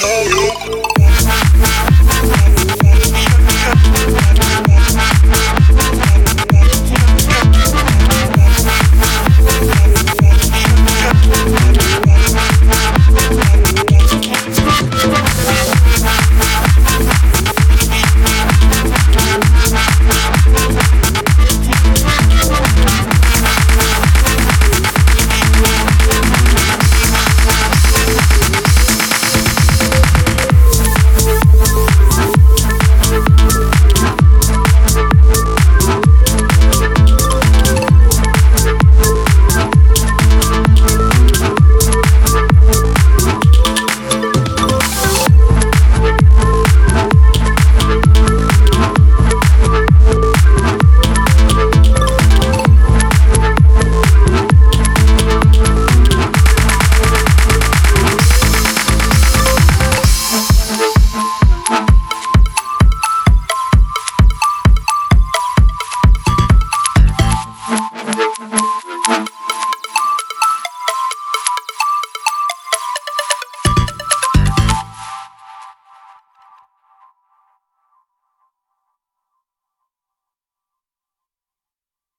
Hey, hey.